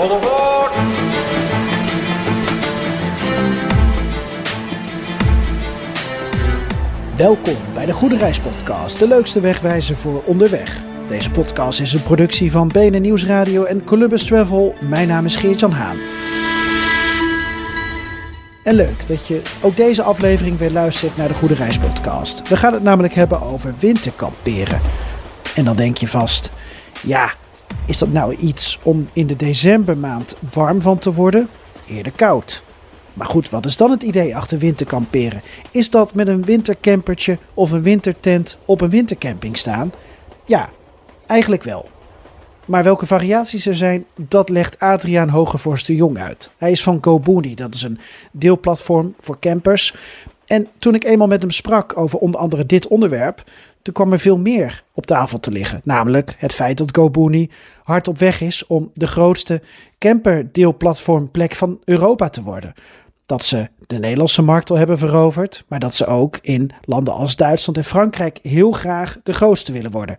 All aboard! Welkom bij de Goede Reis Podcast, de leukste wegwijzer voor onderweg. Deze podcast is een productie van BNN Nieuwsradio en Columbus Travel. Mijn naam is Geert-Jan Haan. En leuk dat je ook deze aflevering weer luistert naar de Goede Reis Podcast. We gaan het namelijk hebben over winterkamperen. En dan denk je vast, ja, is dat nou iets om in de decembermaand warm van te worden? Eerder koud. Maar goed, wat is dan het idee achter winterkamperen? Is dat met een wintercampertje of een wintertent op een wintercamping staan? Ja, eigenlijk wel. Maar welke variaties er zijn, dat legt Adriaan Hogevorst de Jong uit. Hij is van GoBooney, dat is een deelplatform voor campers. En toen ik eenmaal met hem sprak over onder andere dit onderwerp, toen kwam er veel meer op tafel te liggen. Namelijk het feit dat GoBooney hard op weg is om de grootste camperdeelplatformplek van Europa te worden. Dat ze de Nederlandse markt al hebben veroverd, maar dat ze ook in landen als Duitsland en Frankrijk heel graag de grootste willen worden.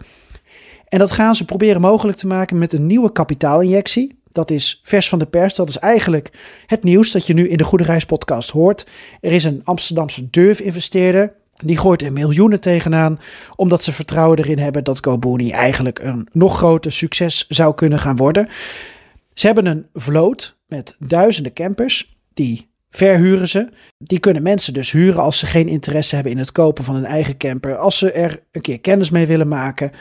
En dat gaan ze proberen mogelijk te maken met een nieuwe kapitaalinjectie. Dat is vers van de pers. Dat is eigenlijk het nieuws dat je nu in de Goede podcast hoort. Er is een Amsterdamse durf-investeerder. Die gooit er miljoenen tegenaan, omdat ze vertrouwen erin hebben dat GoBooney eigenlijk een nog groter succes zou kunnen gaan worden. Ze hebben een vloot met duizenden campers, die verhuren ze. Die kunnen mensen dus huren als ze geen interesse hebben in het kopen van een eigen camper, als ze er een keer kennis mee willen maken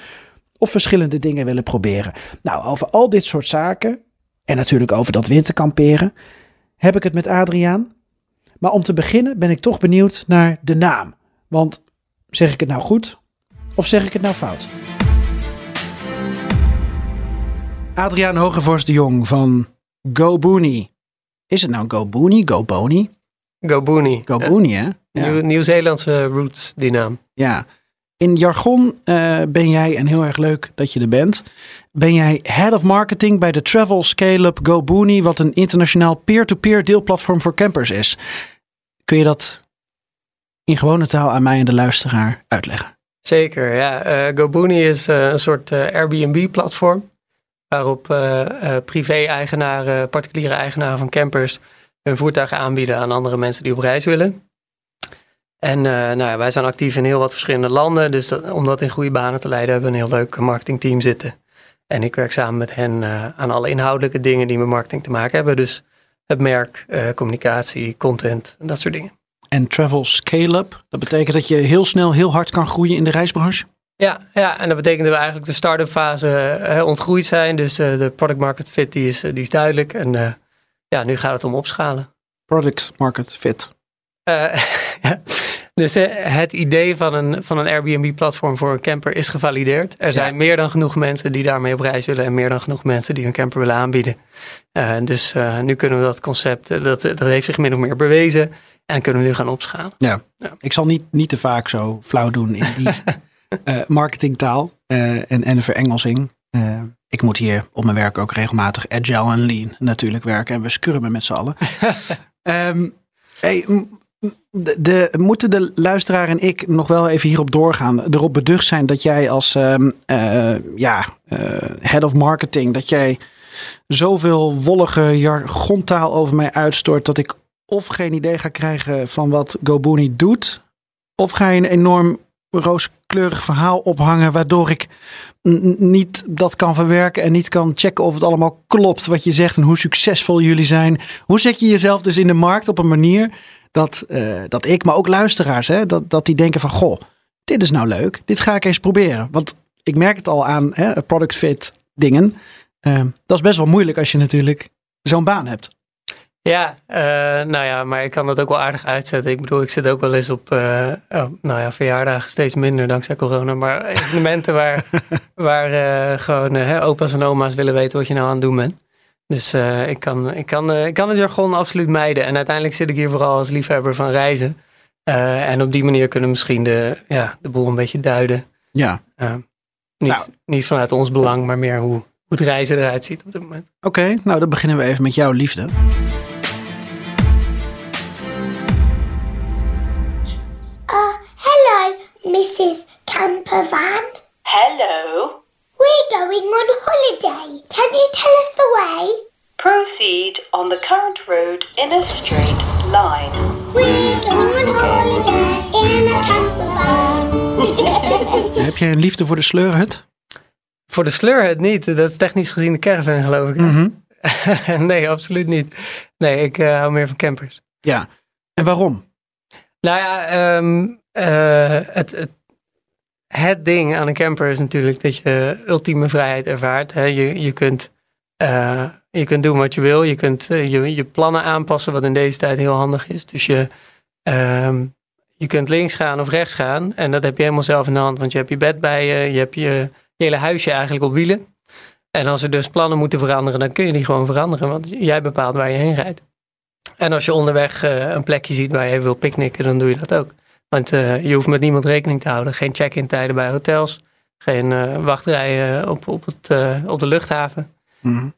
of verschillende dingen willen proberen. Nou, over al dit soort zaken en natuurlijk over dat winterkamperen heb ik het met Adriaan. Maar om te beginnen ben ik toch benieuwd naar de naam. Want zeg ik het nou goed of zeg ik het nou fout? Adriaan Hogevorst de Jong van GoBooney. Is het nou GoBooney, GoBoney? GoBooney. GoBooney, hè? Ja. Nieuw- Nieuw-Zeelandse roots, die naam. ja. In jargon eh, ben jij, en heel erg leuk dat je er bent, ben jij Head of Marketing bij de Travel Scale-up GoBooney, wat een internationaal peer-to-peer deelplatform voor campers is. Kun je dat in gewone taal aan mij en de luisteraar uitleggen? Zeker, ja. Eh GoBooney is eh, een soort eh, Airbnb-platform. Waarop privé-eigenaren, particuliere eigenaren van campers hun voertuigen aanbieden aan andere mensen die op reis willen. En nou ja, wij zijn actief in heel wat verschillende landen. Dus om dat in goede banen te leiden, hebben we een heel leuk marketingteam zitten. En ik werk samen met hen aan alle inhoudelijke dingen die met marketing te maken hebben. Dus het merk, communicatie, content en dat soort dingen. En Travel Scale-up, dat betekent dat je heel snel heel hard kan groeien in de reisbranche? Ja, ja, en dat betekent dat we eigenlijk de start-up fase eh, ontgroeid zijn. Dus eh, de product market fit die is, eh, die is duidelijk. En eh, ja, nu gaat het om opschalen. Product Market Fit. Eh, ja. Dus eh, het idee van een, van een Airbnb-platform voor een camper is gevalideerd. Er zijn meer dan genoeg mensen die daarmee op reis willen en meer dan genoeg mensen die hun camper willen aanbieden. Eh, dus eh, nu kunnen we dat concept, eh, dat, dat heeft zich min of meer bewezen en kunnen we nu gaan opschalen. Ja. Ja. Ik zal niet, niet te vaak zo flauw doen in die eh, marketingtaal eh, en, en verengelsing. Eh, ik moet hier op mijn werk ook regelmatig agile en lean natuurlijk werken. En we scrummen met z'n allen. Ehm, hey, de, de, moeten de luisteraar en ik nog wel even hierop doorgaan. Erop beducht zijn dat jij als ehm, eh, ja, head of marketing... dat jij zoveel wollige jargontaal over mij uitstort... dat ik of geen idee ga krijgen van wat GoBooney doet... of ga je een enorm rooskleurig verhaal ophangen... waardoor ik niet dat kan verwerken en niet kan checken of het allemaal klopt... wat je zegt en hoe succesvol jullie zijn. Hoe zet je jezelf dus in de markt op een manier... dat, eh, dat ik, maar ook luisteraars, hè, dat, dat die denken van... goh, dit is nou leuk, dit ga ik eens proberen. Want ik merk het al aan hè, product fit dingen... Eh, dat is best wel moeilijk als je natuurlijk zo'n baan hebt. Ja, eh, nou ja, maar ik kan dat ook wel aardig uitzetten. Ik bedoel, ik zit ook wel eens op, oh, nou ja, verjaardagen steeds minder dankzij corona. Maar evenementen waar, waar eh, gewoon hè, opa's en oma's willen weten wat je nou aan het doen bent. Dus ik, kan, ik, kan, ik kan het jargon absoluut mijden. En uiteindelijk zit ik hier vooral als liefhebber van reizen. En op die manier kunnen we misschien de, ja, de boel een beetje duiden. Ja, niet, Nou. niet vanuit ons belang, maar meer hoe, hoe het reizen eruit ziet op dit moment. oké. nou, dan beginnen we even met jouw liefde. Mrs. Campervan. Hello. We're going on holiday. Can you tell us the way? Proceed on the current road in a straight line. We're going on holiday in a camper van. Heb jij een liefde voor de sleurhut? Voor de sleurhut niet. Dat is technisch gezien de caravan, geloof ik. Mhm. nee, absoluut niet. Nee, ik eh, hou meer van campers. Ja. En waarom? Nou ja, ehm, eh, het, het, het ding aan een camper is natuurlijk dat je ultieme vrijheid ervaart. Hè. Je, je, kunt, eh, je kunt doen wat je wil. Je kunt eh, je, je plannen aanpassen, wat in deze tijd heel handig is. Dus je, ehm, je kunt links gaan of rechts gaan. En dat heb je helemaal zelf in de hand. Want je hebt je bed bij je. Je hebt je, hele huisje eigenlijk op wielen. En als er dus plannen moeten veranderen, dan kun je die gewoon veranderen. Want jij bepaalt waar je heen rijdt. En als je onderweg een plekje ziet waar je even wil picknicken, dan doe je dat ook. Want eh, je hoeft met niemand rekening te houden. Geen check-in tijden bij hotels. Geen eh, wachtrijen op, op, het, eh, op de luchthaven. Mhm.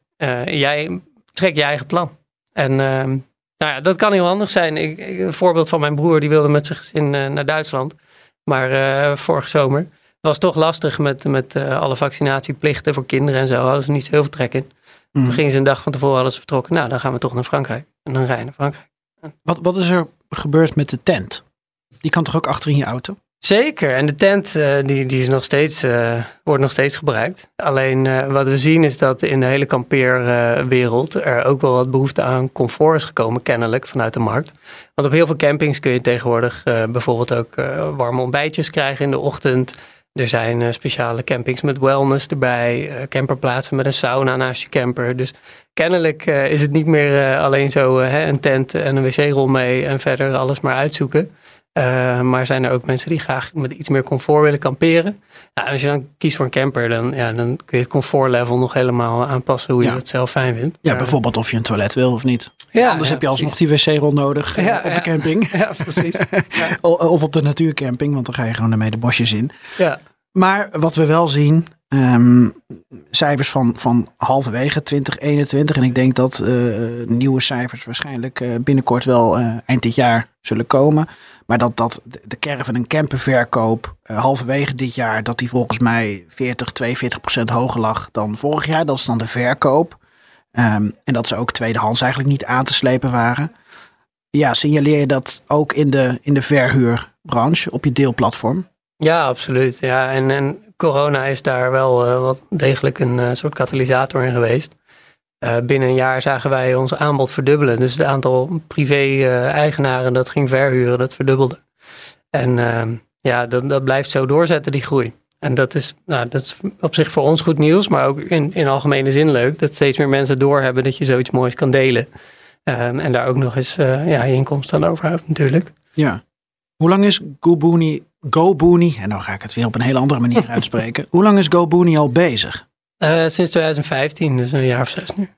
Jij trekt je eigen plan. En ehm, nou ja, dat kan heel handig zijn. Ik, ik- een voorbeeld van mijn broer, die wilde met zijn gezin naar Duitsland. Maar vorige zomer was toch lastig met, met alle vaccinatieplichten voor kinderen en zo. Hadden ze niet zo heel veel trek in. Toen gingen ze een dag van tevoren hadden ze vertrokken. Nou, dan gaan we toch naar Frankrijk. En dan rijden naar Frankrijk. Wat, wat is er gebeurd met de tent? Die kan toch ook achter in je auto? Zeker, en de tent eh, die, die is nog steeds, eh, wordt nog steeds gebruikt. Alleen eh, wat we zien is dat in de hele kampeerwereld er ook wel wat behoefte aan comfort is gekomen, kennelijk, vanuit de markt. Want op heel veel campings kun je tegenwoordig bijvoorbeeld ook warme ontbijtjes krijgen in de ochtend. Er zijn speciale campings met wellness erbij, camperplaatsen met een sauna naast je camper. Dus kennelijk is het niet meer alleen zo hè, een tent en een wc-rol mee en verder alles maar uitzoeken. Uh, maar zijn er ook mensen die graag met iets meer comfort willen kamperen? Nou, als je dan kiest voor een camper, dan, ja, dan kun je het comfortlevel nog helemaal aanpassen hoe je Ja. dat zelf fijn vindt. Ja, Maar- bijvoorbeeld of je een toilet wil of niet. Ja, Anders heb je alsnog die wc-rol nodig eh, Ja, op de camping. Ja, precies. Of op de natuurcamping, want dan ga je gewoon ermee de bosjes in. Ja, Maar wat we wel zien, ehm, cijfers van, van halverwege 2021. En ik denk dat eh, nieuwe cijfers waarschijnlijk eh, binnenkort wel eh, eind dit jaar zullen komen. Maar dat, dat de- caravan en camperverkoop halverwege dit jaar, dat die volgens mij 40, 42 procent hoger lag dan vorig jaar. Dat is dan de verkoop. Ehm, en dat ze ook tweedehands eigenlijk niet aan te slepen waren. Ja, signaleer je dat ook in de, in de verhuurbranche op je deelplatform? ja absoluut. Ja, en, en corona is daar wel eh, wat degelijk een eh, soort katalysator in geweest. Eh, binnen een jaar zagen wij ons aanbod verdubbelen. Dus het aantal privé-eigenaren dat ging verhuren, dat verdubbelde. En ehm, ja, dat, dat blijft zo doorzetten, die groei. En dat is, nou, dat is op zich voor ons goed nieuws, maar ook in, in algemene zin leuk. Dat steeds meer mensen doorhebben dat je zoiets moois kan delen. Ehm, en daar ook nog eens ja, inkomsten aan overhoudt natuurlijk. Ja. Hoe lang is GoBooney, GoBooney, en nou ga ik het weer op een hele andere manier uitspreken. Hoe lang is GoBooney al bezig? Eh, sinds 2015, dus een jaar of zes nu.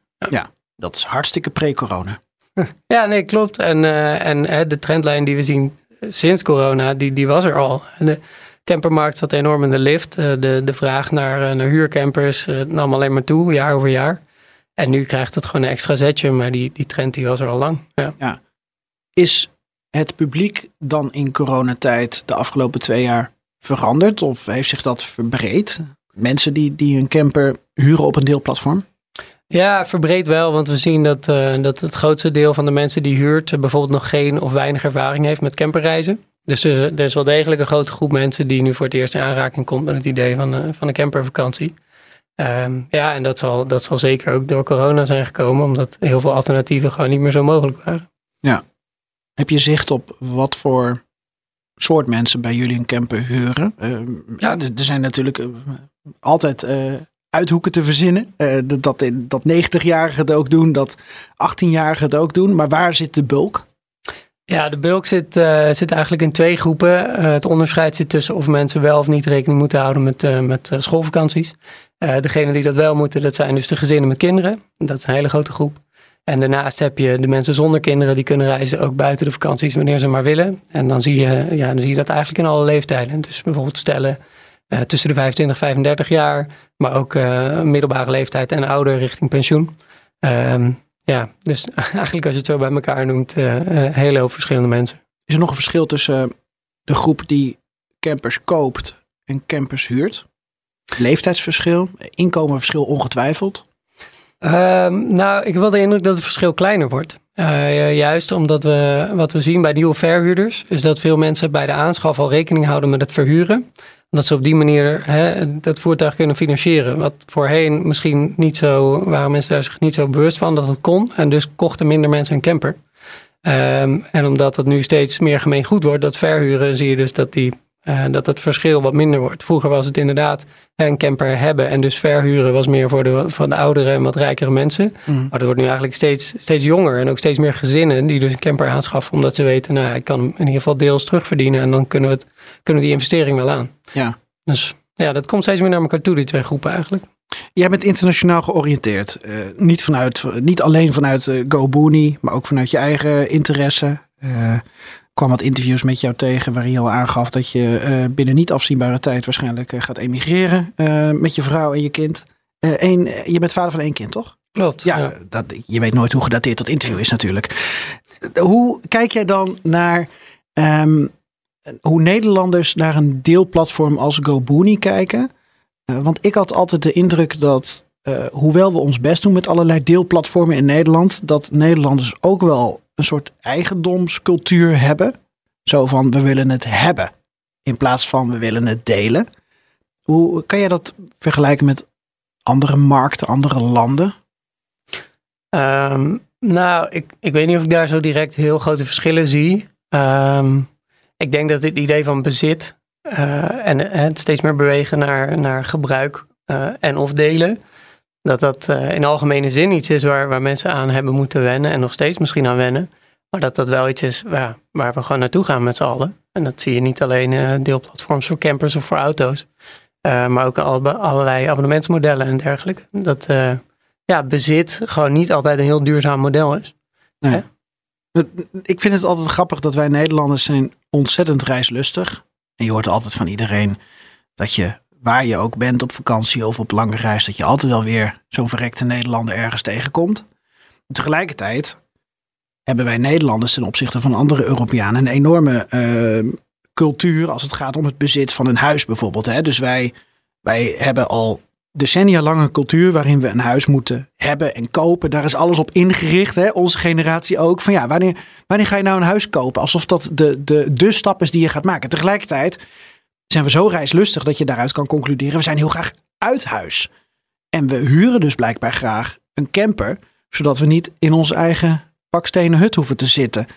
Dat is hartstikke pre-corona. Ja, nee, klopt. En, eh, en de trendlijn die we zien sinds corona, die, die was er al. De campermarkt zat enorm in de lift. Eh, de, de vraag naar, naar huurcampers nam alleen maar toe, jaar over jaar. En nu krijgt het gewoon een extra zetje, maar die, die trend die was er al lang. Ja. Is het publiek dan in coronatijd de afgelopen twee jaar veranderd? Of heeft zich dat verbreed? Mensen die, die een camper huren op een deelplatform? Ja, verbreed wel, want we zien dat, eh, dat het grootste deel van de mensen die huurt eh, bijvoorbeeld nog geen of weinig ervaring heeft met camperreizen. Dus er, er is wel degelijk een grote groep mensen die nu voor het eerst in aanraking komt met het idee van, eh, van een campervakantie. Ehm, ja, en dat zal, dat zal zeker ook door corona zijn gekomen, omdat heel veel alternatieven gewoon niet meer zo mogelijk waren. Heb je zicht op wat voor soort mensen bij jullie een camper huren? Ehm, ja, er, zijn natuurlijk eh, altijd eh, uithoeken te verzinnen. Eh, dat, dat, dat 90-jarigen het ook doen, dat 18-jarigen het ook doen. Maar waar zit de bulk? Ja, de bulk zit, eh, zit eigenlijk in twee groepen. Eh, het onderscheid zit tussen of mensen wel of niet rekening moeten houden met, eh, met eh, schoolvakanties. Eh degenen die dat wel moeten, dat zijn dus de gezinnen met kinderen. Dat is een hele grote groep. En daarnaast heb je de mensen zonder kinderen die kunnen reizen ook buiten de vakanties wanneer ze maar willen. En dan zie je, ja, dan zie je dat eigenlijk in alle leeftijden. Dus bijvoorbeeld stellen eh, tussen de 25 en 35 jaar, maar ook eh, middelbare leeftijd en ouder richting pensioen. Ehm, ja, dus eigenlijk als je het zo bij elkaar noemt, eh, eh, hoop verschillende mensen. Is er nog een verschil tussen de groep die campers koopt en campers huurt? Leeftijdsverschil, inkomenverschil ongetwijfeld. Ehm, nou, ik wel de indruk dat het verschil kleiner wordt. Uh, juist omdat we wat we zien bij nieuwe verhuurders, is dat veel mensen bij de aanschaf al rekening houden met het verhuren. Dat ze op die manier hè, dat voertuig kunnen financieren. Wat voorheen misschien niet zo, waren mensen daar zich niet zo bewust van dat het kon. En dus kochten minder mensen een camper. Um, en omdat het nu steeds meer gemeen goed wordt, dat verhuren, zie je dus dat die uh, dat het verschil wat minder wordt. Vroeger was het inderdaad een camper hebben en dus verhuren was meer voor de, voor de oudere en wat rijkere mensen. Mm. Maar dat wordt nu eigenlijk steeds, steeds jonger en ook steeds meer gezinnen die dus een camper aanschaffen omdat ze weten, nou ik kan hem in ieder geval deels terugverdienen en dan kunnen we, het, kunnen we die investering wel aan. Ja. Dus ja, dat komt steeds meer naar elkaar toe, die twee groepen eigenlijk. Jij bent internationaal georiënteerd. Uh, niet, vanuit, niet alleen vanuit uh, GoBooney, maar ook vanuit je eigen interesse. Uh, kwam wat interviews met jou tegen waarin je al aangaf dat je uh, binnen niet afzienbare tijd waarschijnlijk uh, gaat emigreren uh, met je vrouw en je kind. Eén, je bent vader van één kind, toch? Klopt. Ja, ja. Dat, je weet nooit hoe gedateerd dat interview is natuurlijk. Hoe kijk jij dan naar um, hoe Nederlanders naar een deelplatform als GoBooney kijken? want ik had altijd de indruk dat, hoewel we ons best doen met allerlei deelplatformen in Nederland, dat Nederlanders ook wel een soort eigendomscultuur hebben. Zo van we willen het hebben in plaats van we willen het delen. Hoe kan je dat vergelijken met andere markten, andere landen? Um, nou, ik, ik weet niet of ik daar zo direct heel grote verschillen zie. Um, ik denk dat het idee van bezit uh, en het steeds meer bewegen naar, naar gebruik uh, en of delen dat dat uh, in algemene zin iets is waar, waar mensen aan hebben moeten wennen en nog steeds misschien aan wennen. Maar dat dat wel iets is ja, waar we gewoon naartoe gaan met z'n allen. En dat zie je niet alleen uh, deelplatforms voor campers of voor auto's, uh, maar ook al, allerlei abonnementsmodellen en dergelijke. Dat ja, bezit gewoon niet altijd een heel duurzaam model is. Nee. Ik vind het altijd grappig dat wij Nederlanders zijn ontzettend reislustig. En je hoort altijd van iedereen dat je waar je ook bent op vakantie of op lange reis, dat je altijd wel weer zo'n verrekte Nederlander ergens tegenkomt. Tegelijkertijd hebben wij Nederlanders ten opzichte van andere Europeanen een enorme uh, cultuur als het gaat om het bezit van een huis bijvoorbeeld. Hè? Dus wij, wij hebben al decennia lang een cultuur waarin we een huis moeten hebben en kopen. Daar is alles op ingericht, hè? onze generatie ook. Van ja, wanneer, wanneer ga je nou een huis kopen? Alsof dat de, de, de stap is die je gaat maken. Tegelijkertijd zijn we zo reislustig dat je daaruit kan concluderen, we zijn heel graag uit huis. En we huren dus blijkbaar graag een camper, zodat we niet in onze eigen bakstenen hut hoeven te zitten. Ja,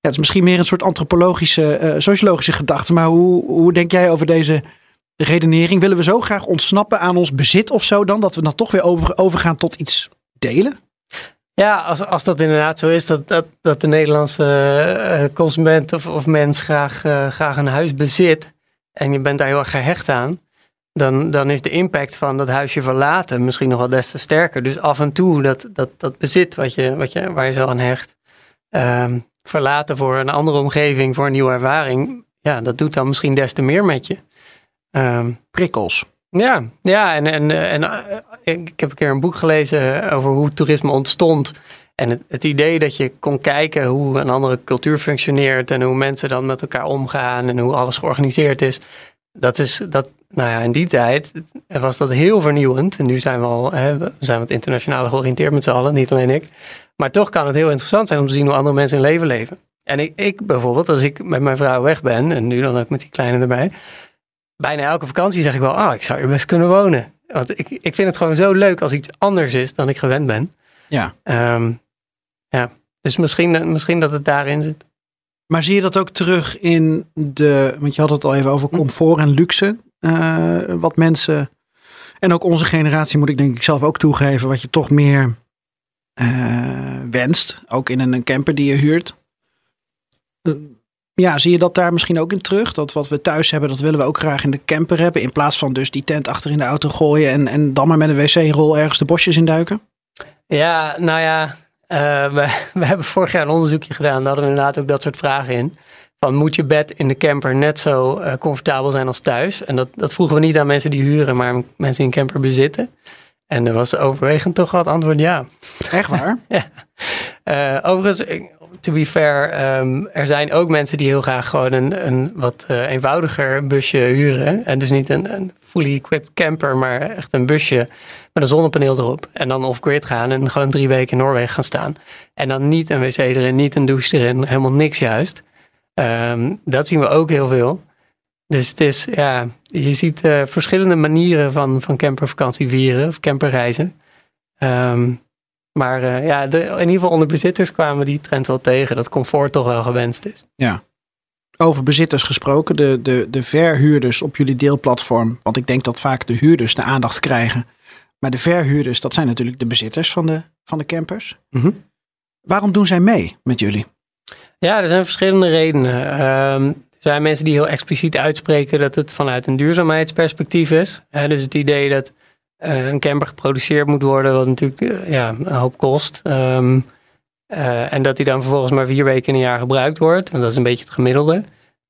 het is misschien meer een soort antropologische, uh, sociologische gedachte, maar hoe, hoe denk jij over deze redenering? Willen we zo graag ontsnappen aan ons bezit of zo dan, dat we dan toch weer over, overgaan tot iets delen? Ja, als, als dat inderdaad zo is, dat, dat, dat de Nederlandse uh, consument of, of mens graag, uh, graag een huis bezit, en je bent daar heel erg gehecht aan, dan, dan is de impact van dat huisje verlaten misschien nog wel des te sterker. Dus af en toe dat, dat, dat bezit wat je, wat je, waar je zo aan hecht, um, verlaten voor een andere omgeving, voor een nieuwe ervaring, ja, dat doet dan misschien des te meer met je. Um, Prikkels. Ja, ja en, en, en uh, ik heb een keer een boek gelezen over hoe toerisme ontstond. En het, het, idee dat je kon kijken hoe een andere cultuur functioneert en hoe mensen dan met elkaar omgaan en hoe alles georganiseerd is. Dat is, dat, nou ja, in die tijd was dat heel vernieuwend. En nu zijn we al, hè, we zijn wat internationaal georiënteerd met z'n allen, niet alleen ik. Maar toch kan het heel interessant zijn om te zien hoe andere mensen hun leven leven. En ik, ik bijvoorbeeld, als ik met mijn vrouw weg ben, en nu dan ook met die kleine erbij, bijna elke vakantie zeg ik wel, ah, ik zou hier best kunnen wonen. Want ik, ik vind het gewoon zo leuk als iets anders is dan ik gewend ben. Ja. Um, ja, dus misschien, misschien dat het daarin zit. Maar zie je dat ook terug in de, want je had het al even over comfort en luxe, uh, wat mensen, en ook onze generatie moet ik denk ik zelf ook toegeven, wat je toch meer uh, wenst, ook in een camper die je huurt. Uh, ja, zie je dat daar misschien ook in terug? Dat wat we thuis hebben, dat willen we ook graag in de camper hebben. In plaats van dus die tent achter in de auto gooien en, en dan maar met een wc-rol ergens de bosjes induiken? Ja, nou ja, uh, we, we, hebben vorig jaar een onderzoekje gedaan. Daar hadden we inderdaad ook dat soort vragen in. Van moet je bed in de camper net zo uh, comfortabel zijn als thuis? En dat, dat vroegen we niet aan mensen die huren, maar mensen die een camper bezitten. En er was overwegend toch wel het antwoord ja. Echt waar? ja. Uh, overigens, to be fair, ehm, er zijn ook mensen die heel graag gewoon een, een wat eh, eenvoudiger busje huren. En dus niet een, een fully equipped camper, maar echt een busje met een zonnepaneel erop. En dan off-grid gaan en gewoon drie weken in Noorwegen gaan staan. En dan niet een wc erin, niet een douche erin, helemaal niks juist. Ehm, dat zien we ook heel veel. Dus het is, ja, je ziet eh, verschillende manieren van, van campervakantie vieren of camperreizen. Ehm, maar eh, ja, de, in ieder geval onder bezitters kwamen die trend wel tegen dat comfort toch wel gewenst is. Over bezitters gesproken, de, de, de verhuurders op jullie deelplatform. Want ik denk dat vaak de huurders de aandacht krijgen. Maar de verhuurders, dat zijn natuurlijk de bezitters van de, van de campers. Mhm. Waarom doen zij mee met jullie? Ja, er zijn verschillende redenen. Ehm, er zijn mensen die heel expliciet uitspreken dat het vanuit een duurzaamheidsperspectief is. Hè, dus het idee dat eh, een camper geproduceerd moet worden, wat natuurlijk eh, ja, een hoop kost. Ehm, eh, en dat die dan vervolgens maar vier weken in een jaar gebruikt wordt. Want dat is een beetje het gemiddelde.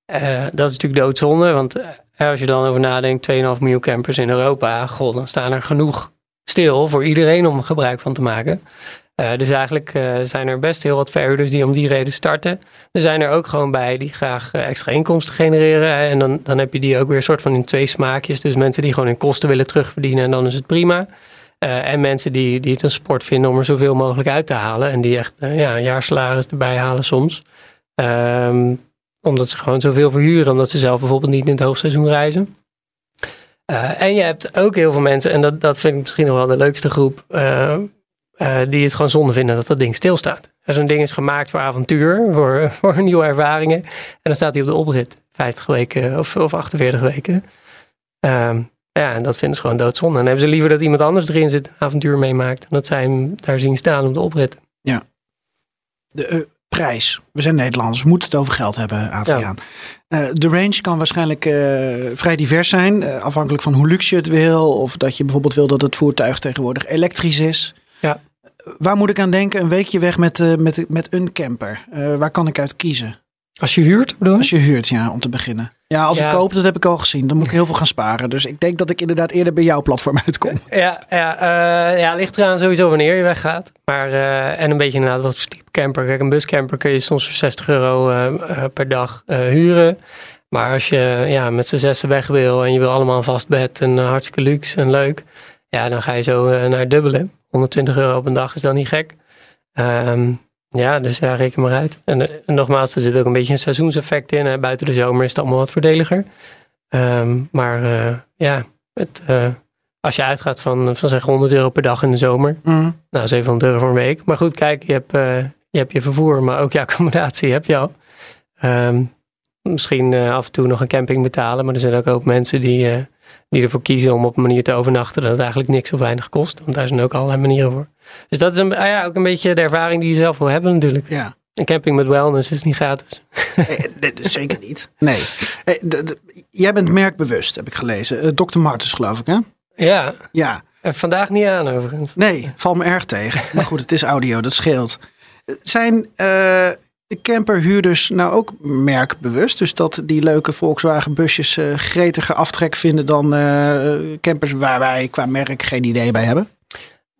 Eh, dat is natuurlijk doodzonde. Want als je dan over nadenkt, 2,5 miljoen campers in Europa. God, dan staan er genoeg stil voor iedereen om gebruik van te maken. Eh, dus eigenlijk eh, zijn er best heel wat verhuurders die om die reden starten. Er zijn er ook gewoon bij die graag eh, extra inkomsten genereren. En dan, dan heb je die ook weer soort van in twee smaakjes. Dus mensen die gewoon hun kosten willen terugverdienen en dan is het prima. En mensen die, die het een sport vinden om er zoveel mogelijk uit te halen. En die echt ja, een jaarsalaris erbij halen soms. Ehm, omdat ze gewoon zoveel verhuren. Omdat ze zelf bijvoorbeeld niet in het hoogseizoen reizen. Eh, en je hebt ook heel veel mensen, en dat, dat vind ik misschien nog wel de leukste groep, eh, eh, die het gewoon zonde vinden dat dat ding stilstaat. Zo'n ding is gemaakt voor avontuur, voor, voor nieuwe ervaringen. En dan staat hij op de oprit, 50 weken of, of 48 weken. Ehm, ja, en dat vinden ze gewoon doodzonde. En dan hebben ze liever dat iemand anders erin zit, een avontuur meemaakt. En dat zij hem daar zien staan op de oprit. De eh, prijs. We zijn Nederlanders, we moeten het over geld hebben, Adriaan. Eh, de range kan waarschijnlijk eh, vrij divers zijn. eh, afhankelijk van hoe luxe je het wil. Of dat je bijvoorbeeld wil dat het voertuig tegenwoordig elektrisch is. Ja. Waar moet ik aan denken? Een weekje weg met, met, met een camper. Waar kan ik uit kiezen? Als je huurt, bedoel je? Als je huurt, ja, om te beginnen. Ja, als Ja. ik koop, dat heb ik al gezien. Dan moet ik heel veel gaan sparen. Dus ik denk dat ik inderdaad eerder bij jouw platform uitkom. Ja, ja, eh, ja, ligt eraan sowieso wanneer je weggaat. Maar, eh, en een beetje inderdaad wat voor type camper. Kijk, een buscamper kun je soms voor 60 euro eh, per dag eh, huren. Maar als je ja, met z'n zessen weg wil en je wil allemaal een vast bed en hartstikke luxe en leuk. Ja, dan ga je zo naar het dubbele. 120 euro op een dag is dan niet gek. Ehm, ja, dus ja, reken maar uit. En, en nogmaals, er zit ook een beetje een seizoenseffect in. Hè. Buiten de zomer is het allemaal wat voordeliger. Ehm, maar eh, ja, het, eh, als je uitgaat van, van zeg 100 euro per dag in de zomer. Mhm. Nou, 700 euro voor een week. Maar goed, kijk, je hebt, eh, je, hebt je vervoer, maar ook je accommodatie heb je al. Ehm, misschien af en toe nog een camping betalen. Maar er zijn ook ook mensen die, die ervoor kiezen om op een manier te overnachten dat het eigenlijk niks of weinig kost. Want daar zijn ook allerlei manieren voor. Dus dat is een, ah ja, ook een beetje de ervaring die je zelf wil hebben natuurlijk. Ja. Een camping met wellness is niet gratis. Eh, nee, zeker niet. Nee. Eh, jij bent merkbewust, heb ik gelezen. Eh, Dr. Martens, geloof ik, hè? Ja, Ja. en vandaag niet aan overigens. Nee, valt me erg tegen. Maar goed, het is audio, dat scheelt. Zijn de camperhuurders nou ook merkbewust? Dus dat die leuke Volkswagen busjes eh gretiger aftrek vinden dan campers waar wij qua merk geen idee bij hebben?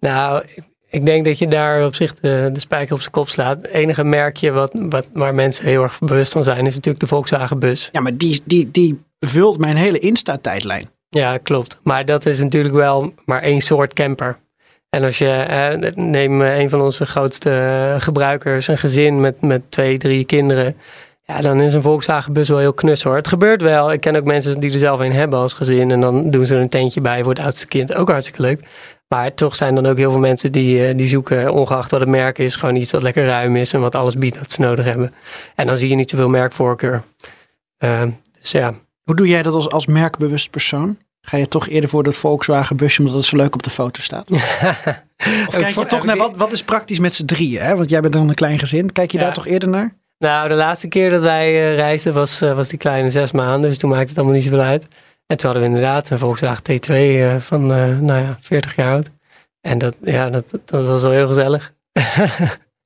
Nou, ik- denk dat je daar op zich de, de spijker op zijn kop slaat. Het enige merkje wat, wat, waar mensen heel erg bewust van zijn, is natuurlijk de Volkswagen bus. Ja, maar die, die, die vult mijn hele Insta-tijdlijn. Ja, klopt. Maar dat is natuurlijk wel maar één soort camper. En als je, eh, neem eh, een van onze grootste eh, gebruikers, een gezin met, met twee, drie kinderen. Ja, dan is een Volkswagen bus wel heel knus hoor. Het gebeurt wel. Ik ken ook mensen die er zelf een hebben als gezin. En dan doen ze er een tentje bij voor het oudste kind. Ook hartstikke leuk. Maar toch zijn dan ook heel veel mensen die, eh, die zoeken, ongeacht wat het merk is, gewoon iets wat lekker ruim is en wat alles biedt wat ze nodig hebben. En dan zie je niet zoveel merkvoorkeur. Eh, dus ja, Hoe doe jij dat als, als merkbewust persoon? Ga je toch eerder voor dat Volkswagen busje omdat het zo leuk op de foto staat? Of kijk je toch naar wat, wat is praktisch met z'n drieën? Hè? Want jij bent dan een klein gezin. Kijk je Ja. daar toch eerder naar? Nou, de laatste keer dat wij eh, reisden was, eh, was die kleine zes maanden. Dus toen maakte het allemaal niet zoveel uit. En toen hadden we inderdaad een Volkswagen T2 eh, van, eh, nou ja, 40 jaar oud. En dat, ja, dat, dat was wel heel gezellig.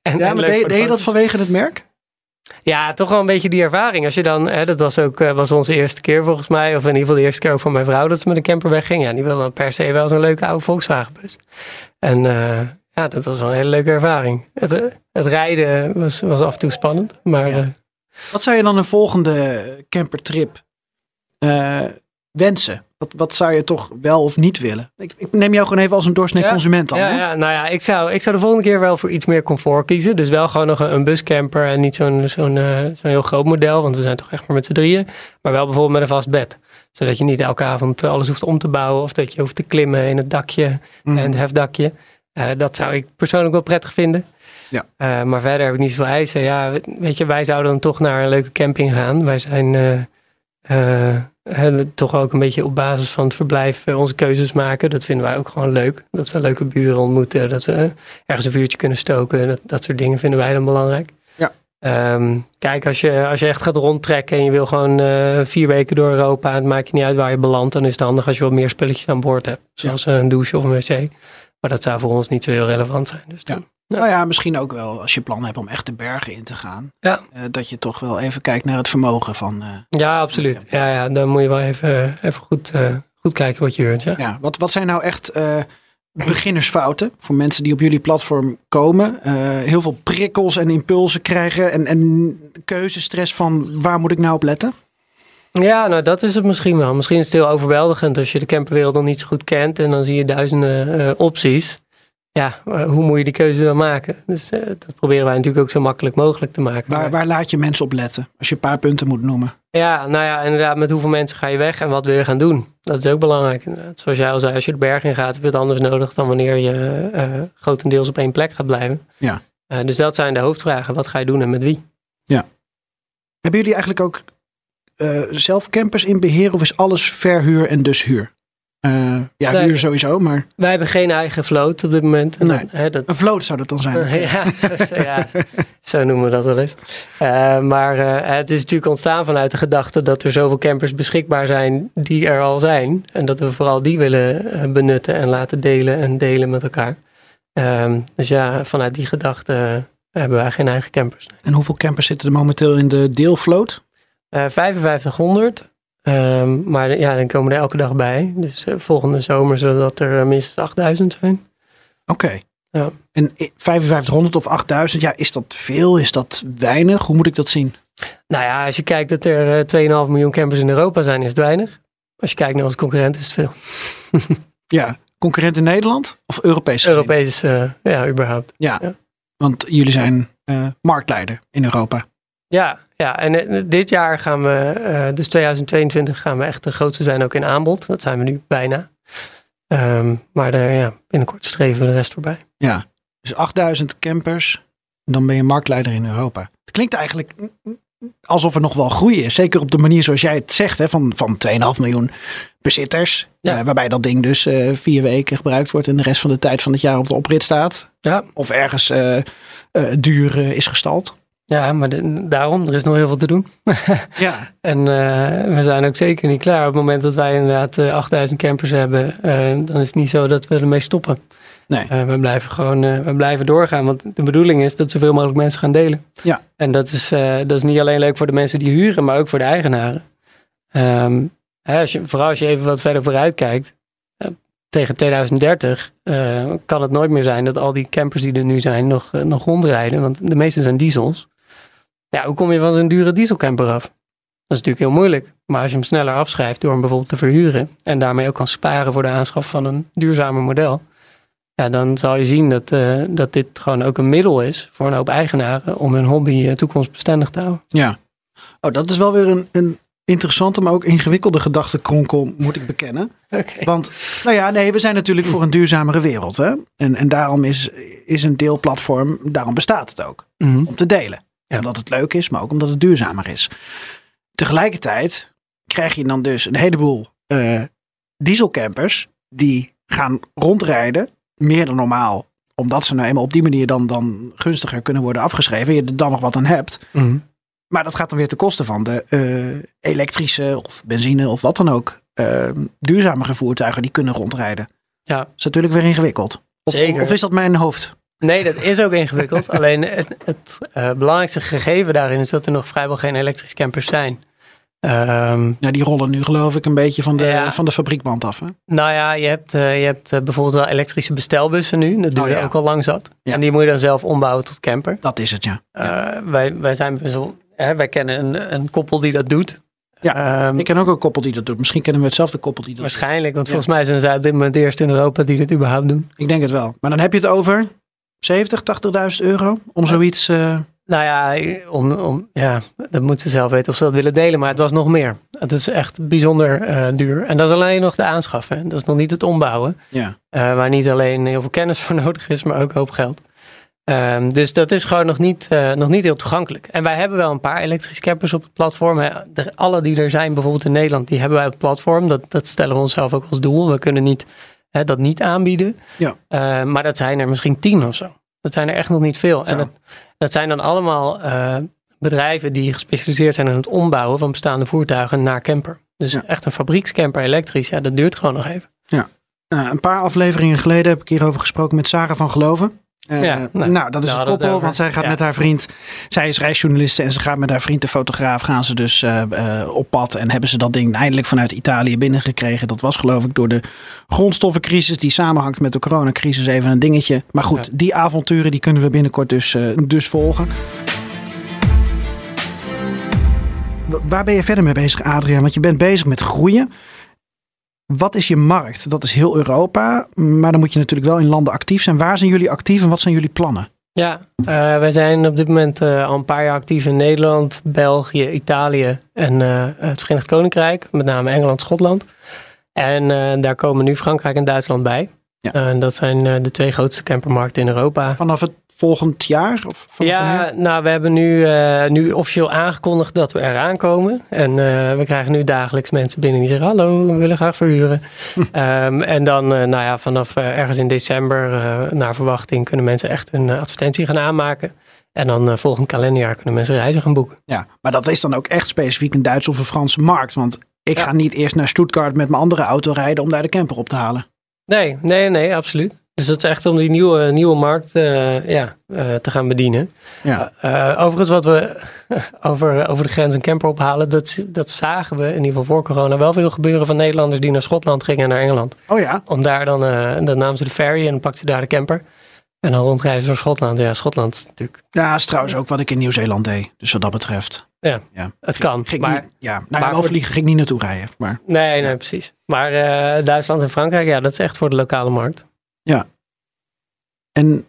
en, Ja, en maar deed, voor de deed je dat vanwege het merk? Ja, toch wel een beetje die ervaring. Als je dan, hè, dat was ook eh, was onze eerste keer volgens mij. Of in ieder geval de eerste keer ook van mijn vrouw dat ze met een camper wegging. Ja, die wilde dan per se wel zo'n leuke oude Volkswagen bus. En eh, ja, dat was wel een hele leuke ervaring. Het, het rijden was, was af en toe spannend, maar Ja. eh, Wat zou je dan een volgende campertrip eh, wensen? Wat, wat zou je toch wel of niet willen? Ik, ik neem jou gewoon even als een doorsnee Ja. consument dan. ja, hè? ja, nou ja, ik zou, ik zou de volgende keer wel voor iets meer comfort kiezen. Dus wel gewoon nog een, een buscamper en niet zo'n zo'n eh, zo'n heel groot model, want we zijn toch echt maar met z'n drieën. Maar wel bijvoorbeeld met een vast bed. Zodat je niet elke avond alles hoeft om te bouwen of dat je hoeft te klimmen in het dakje Mhm. en het hefdakje. Eh, dat zou ik persoonlijk wel prettig vinden. Ja. Eh, maar verder heb ik niet zoveel eisen. Ja, we- weet je, wij zouden dan toch naar een leuke camping gaan. Wij zijn eh, toch ook een beetje op basis van het verblijf onze keuzes maken. Dat vinden wij ook gewoon leuk. Dat we leuke buren ontmoeten. Dat we ergens een vuurtje kunnen stoken. Dat, dat soort dingen vinden wij dan belangrijk. Ja. Ehm, kijk, als je, als je echt gaat rondtrekken en je wil gewoon vier weken door Europa, en het maakt je niet uit waar je belandt, dan is het handig als je wat meer spulletjes aan boord hebt. Zoals een douche of een wc. Maar dat zou voor ons niet zo heel relevant zijn. Dus dan, Nou ja, misschien ook wel als je plan hebt om echt de bergen in te gaan. Ja. eh, dat je toch wel even kijkt naar het vermogen van... eh, ja, absoluut. Ja, ja, dan moet je wel even, even goed, eh, goed kijken wat je huurt. Ja. ja, wat, wat zijn nou echt eh, beginnersfouten voor mensen die op jullie platform komen? Eh, heel veel prikkels en impulsen krijgen en, en keuzestress van waar moet ik nou op letten? Ja, nou dat is het misschien wel. Misschien is het heel overweldigend als je de camperwereld nog niet zo goed kent en dan zie je duizenden eh, opties. Ja, eh, hoe moet je die keuze dan maken? Dus eh, dat proberen wij natuurlijk ook zo makkelijk mogelijk te maken. Waar, waar laat je mensen op letten? Als je een paar punten moet noemen. Ja, nou ja, inderdaad, met hoeveel mensen ga je weg en wat wil je gaan doen? Dat is ook belangrijk. Inderdaad. Zoals jij al zei, als je de berg in gaat, heb je het anders nodig dan wanneer je grotendeels op één plek gaat blijven. Ja. Dus dat zijn de hoofdvragen. Wat ga je doen en met wie? Hebben jullie eigenlijk ook eh, zelf campers in beheer of is alles verhuur en dus huur? Eh, ja, Nee. huur sowieso, maar Wij hebben geen eigen vloot op dit moment. En Nee. dan, hè, dat, een vloot zou dat dan zijn. ja, zo, ja, zo noemen we dat wel eens. Eh, maar het is natuurlijk ontstaan vanuit de gedachte dat er zoveel campers beschikbaar zijn die er al zijn. En dat we vooral die willen benutten en laten delen en delen met elkaar. Ehm, dus ja, vanuit die gedachte hebben wij geen eigen campers. En hoeveel campers zitten er momenteel in de deelvloot? Eh 5500. Ehm, maar ja, dan komen er elke dag bij. Dus eh, volgende zomer zullen dat er eh, minstens 8000 zijn. Oké. Ja. En i- 5500 of 8000, ja, is dat veel? Is dat weinig? Hoe moet ik dat zien? Nou ja, als je kijkt dat er eh, 2,5 miljoen campers in Europa zijn, is het weinig. Als je kijkt naar onze concurrent, is het veel. Ja, concurrent in Nederland of Europees? Europees, eh, ja, überhaupt. Ja, Ja. want jullie zijn eh, marktleider in Europa. Ja, ja, en eh, dit jaar gaan we, eh, dus 2022, gaan we echt de grootste zijn ook in aanbod. Dat zijn we nu bijna. Ehm, maar daar, ja, binnenkort streven we de rest voorbij. Ja, dus 8000 campers, dan ben je marktleider in Europa. Het klinkt eigenlijk alsof er nog wel groei is. Zeker op de manier zoals jij het zegt, hè, van, van 2,5 miljoen bezitters. Ja. eh, waarbij dat ding dus vier weken gebruikt wordt en de rest van de tijd van het jaar op de oprit staat. Ja, Of ergens duur is gestald. Ja maar de- daarom, er is nog heel veel te doen. Ja, En eh, we zijn ook zeker niet klaar. Op het moment dat wij inderdaad eh, 8000 campers hebben, eh, dan is het niet zo dat we ermee stoppen. nee. Eh, we blijven gewoon eh, we blijven doorgaan. Want de bedoeling is dat zoveel mogelijk mensen gaan delen. Ja. En dat is, eh, dat is niet alleen leuk voor de mensen die huren, maar ook voor de eigenaren. Ehm, hè, als je, vooral als je even wat verder vooruit kijkt. eh, tegen 2030 eh, kan het nooit meer zijn dat al die campers die er nu zijn nog, eh, nog rondrijden. Want de meeste zijn diesels. Ja, hoe kom je van zo'n dure dieselcamper af? Dat is natuurlijk heel moeilijk. Maar als je hem sneller afschrijft door hem bijvoorbeeld te verhuren. En daarmee ook kan sparen voor de aanschaf van een duurzamer model. Ja, dan zal je zien dat, eh, dat dit gewoon ook een middel is voor een hoop eigenaren om hun hobby eh, toekomstbestendig te houden. Ja. Oh, dat is wel weer een, een interessante, maar ook ingewikkelde gedachtenkronkel, moet ik bekennen. Oké. Want, nou ja, nee, we zijn natuurlijk voor een duurzamere wereld. Hè? En, en daarom is, is een deelplatform, daarom bestaat het ook. Mhm. Om te delen. Ja. Omdat het leuk is, maar ook omdat het duurzamer is. Tegelijkertijd krijg je dan dus een heleboel eh, dieselcampers die gaan rondrijden, meer dan normaal. Omdat ze nou eenmaal op die manier dan, dan gunstiger kunnen worden afgeschreven. Je er dan nog wat aan hebt. Mhm. Maar dat gaat dan weer ten koste van de eh, elektrische of benzine of wat dan ook. eh, duurzamere voertuigen die kunnen rondrijden. Ja. Dat is natuurlijk weer ingewikkeld. Of, Zeker. of is dat mijn hoofd? Nee, dat is ook ingewikkeld. Alleen het, het eh, belangrijkste gegeven daarin is dat er nog vrijwel geen elektrische campers zijn. Ehm, Ja, die rollen nu geloof ik een beetje van de, Ja. van de fabriekband af. Hè? nou ja, je hebt, eh, je hebt eh, bijvoorbeeld wel elektrische bestelbussen nu. Dat doen Oh, ja. ook al lang zat. Ja. En die moet je dan zelf ombouwen tot camper. Dat is het, ja. Wij, wij, zijn hè, wij kennen een, een koppel die dat doet. Ja, Ehm, Ik ken ook een koppel die dat doet. Misschien kennen we hetzelfde koppel die dat doet. waarschijnlijk, want volgens mij zijn zij op dit moment de eerste in Europa die dit überhaupt doen. Ik denk het wel. Maar dan heb je het over 70, 80.000 euro om zoiets... eh, Nou ja, om, om, ja, dat moeten ze zelf weten of ze dat willen delen, maar het was nog meer. Het is echt bijzonder eh, duur. En dat is alleen nog de aanschaffen. Dat is nog niet het ombouwen, ja. eh, waar niet alleen heel veel kennis voor nodig is, maar ook een hoop geld. Ehm, dus dat is gewoon nog niet, nog niet heel toegankelijk. En wij hebben wel een paar elektrische campers op het platform. Hè. De, alle die er zijn, bijvoorbeeld in Nederland, die hebben wij op het platform. Dat, dat stellen we onszelf ook als doel. We kunnen niet, hè, dat niet aanbieden. Ja. Eh, maar dat zijn er misschien tien of zo. Dat zijn er echt nog niet veel. Zo. En dat, dat zijn dan allemaal eh, bedrijven die gespecialiseerd zijn in het ombouwen van bestaande voertuigen naar camper. Dus Ja. echt een fabriekscamper elektrisch, ja, dat duurt gewoon nog even. Eh, een paar afleveringen geleden heb ik hierover gesproken met Sarah van Geloven. Eh, Ja, nou, nou, dat is het koppel, want zij gaat Ja. met haar vriend, zij is reisjournaliste en ze gaat met haar vriend de fotograaf, gaan ze dus eh, eh, op pad en hebben ze dat ding eindelijk vanuit Italië binnengekregen. Dat was geloof ik door de grondstoffencrisis die samenhangt met de coronacrisis even een dingetje. Maar goed, Ja. die avonturen die kunnen we binnenkort dus, dus volgen. Wa- Waar ben je verder mee bezig, Adriaan? Want je bent bezig met groeien. Wat is je markt? Dat is heel Europa, maar dan moet je natuurlijk wel in landen actief zijn. Waar zijn jullie actief en wat zijn jullie plannen? Ja, eh, wij zijn op dit moment eh, al een paar jaar actief in Nederland, België, Italië en eh, het Verenigd Koninkrijk, met name Engeland, Schotland. En daar komen nu Frankrijk en Duitsland bij. Ja. En dat zijn de twee grootste campermarkten in Europa. Vanaf het volgend jaar? Of vanaf Ja, nou, we hebben nu, eh, nu officieel aangekondigd dat we eraan komen. En eh, we krijgen nu dagelijks mensen binnen die zeggen: Hallo, we willen graag verhuren. Ehm, en dan, eh, nou ja, vanaf ergens in december, naar verwachting, kunnen mensen echt een advertentie gaan aanmaken. En dan volgend kalenderjaar kunnen mensen reizen gaan boeken. Ja, maar dat is dan ook echt specifiek een Duitse of een Franse markt. Want ik Ja. ga niet eerst naar Stuttgart met mijn andere auto rijden om daar de camper op te halen. Nee, nee, nee, absoluut. Dus dat is echt om die nieuwe, nieuwe markt eh, ja, eh, te gaan bedienen. Ja. Eh, overigens, wat we over, over de grens een camper ophalen, dat, dat zagen we in ieder geval voor corona wel veel gebeuren van Nederlanders die naar Schotland gingen en naar Engeland. Oh ja, Om daar dan, dan namen ze de ferry en pakten ze daar de camper. En dan rondreizen door Schotland. Ja, Schotland is natuurlijk, ja, dat is trouwens ook wat ik in Nieuw-Zeeland deed. Dus wat dat betreft. het kan. Ging Maar, niet, ja, nou maar ja, wel vliegen ging ik niet naartoe rijden. Maar nee, nee, precies. Maar Duitsland en Frankrijk, ja, dat is echt voor de lokale markt. En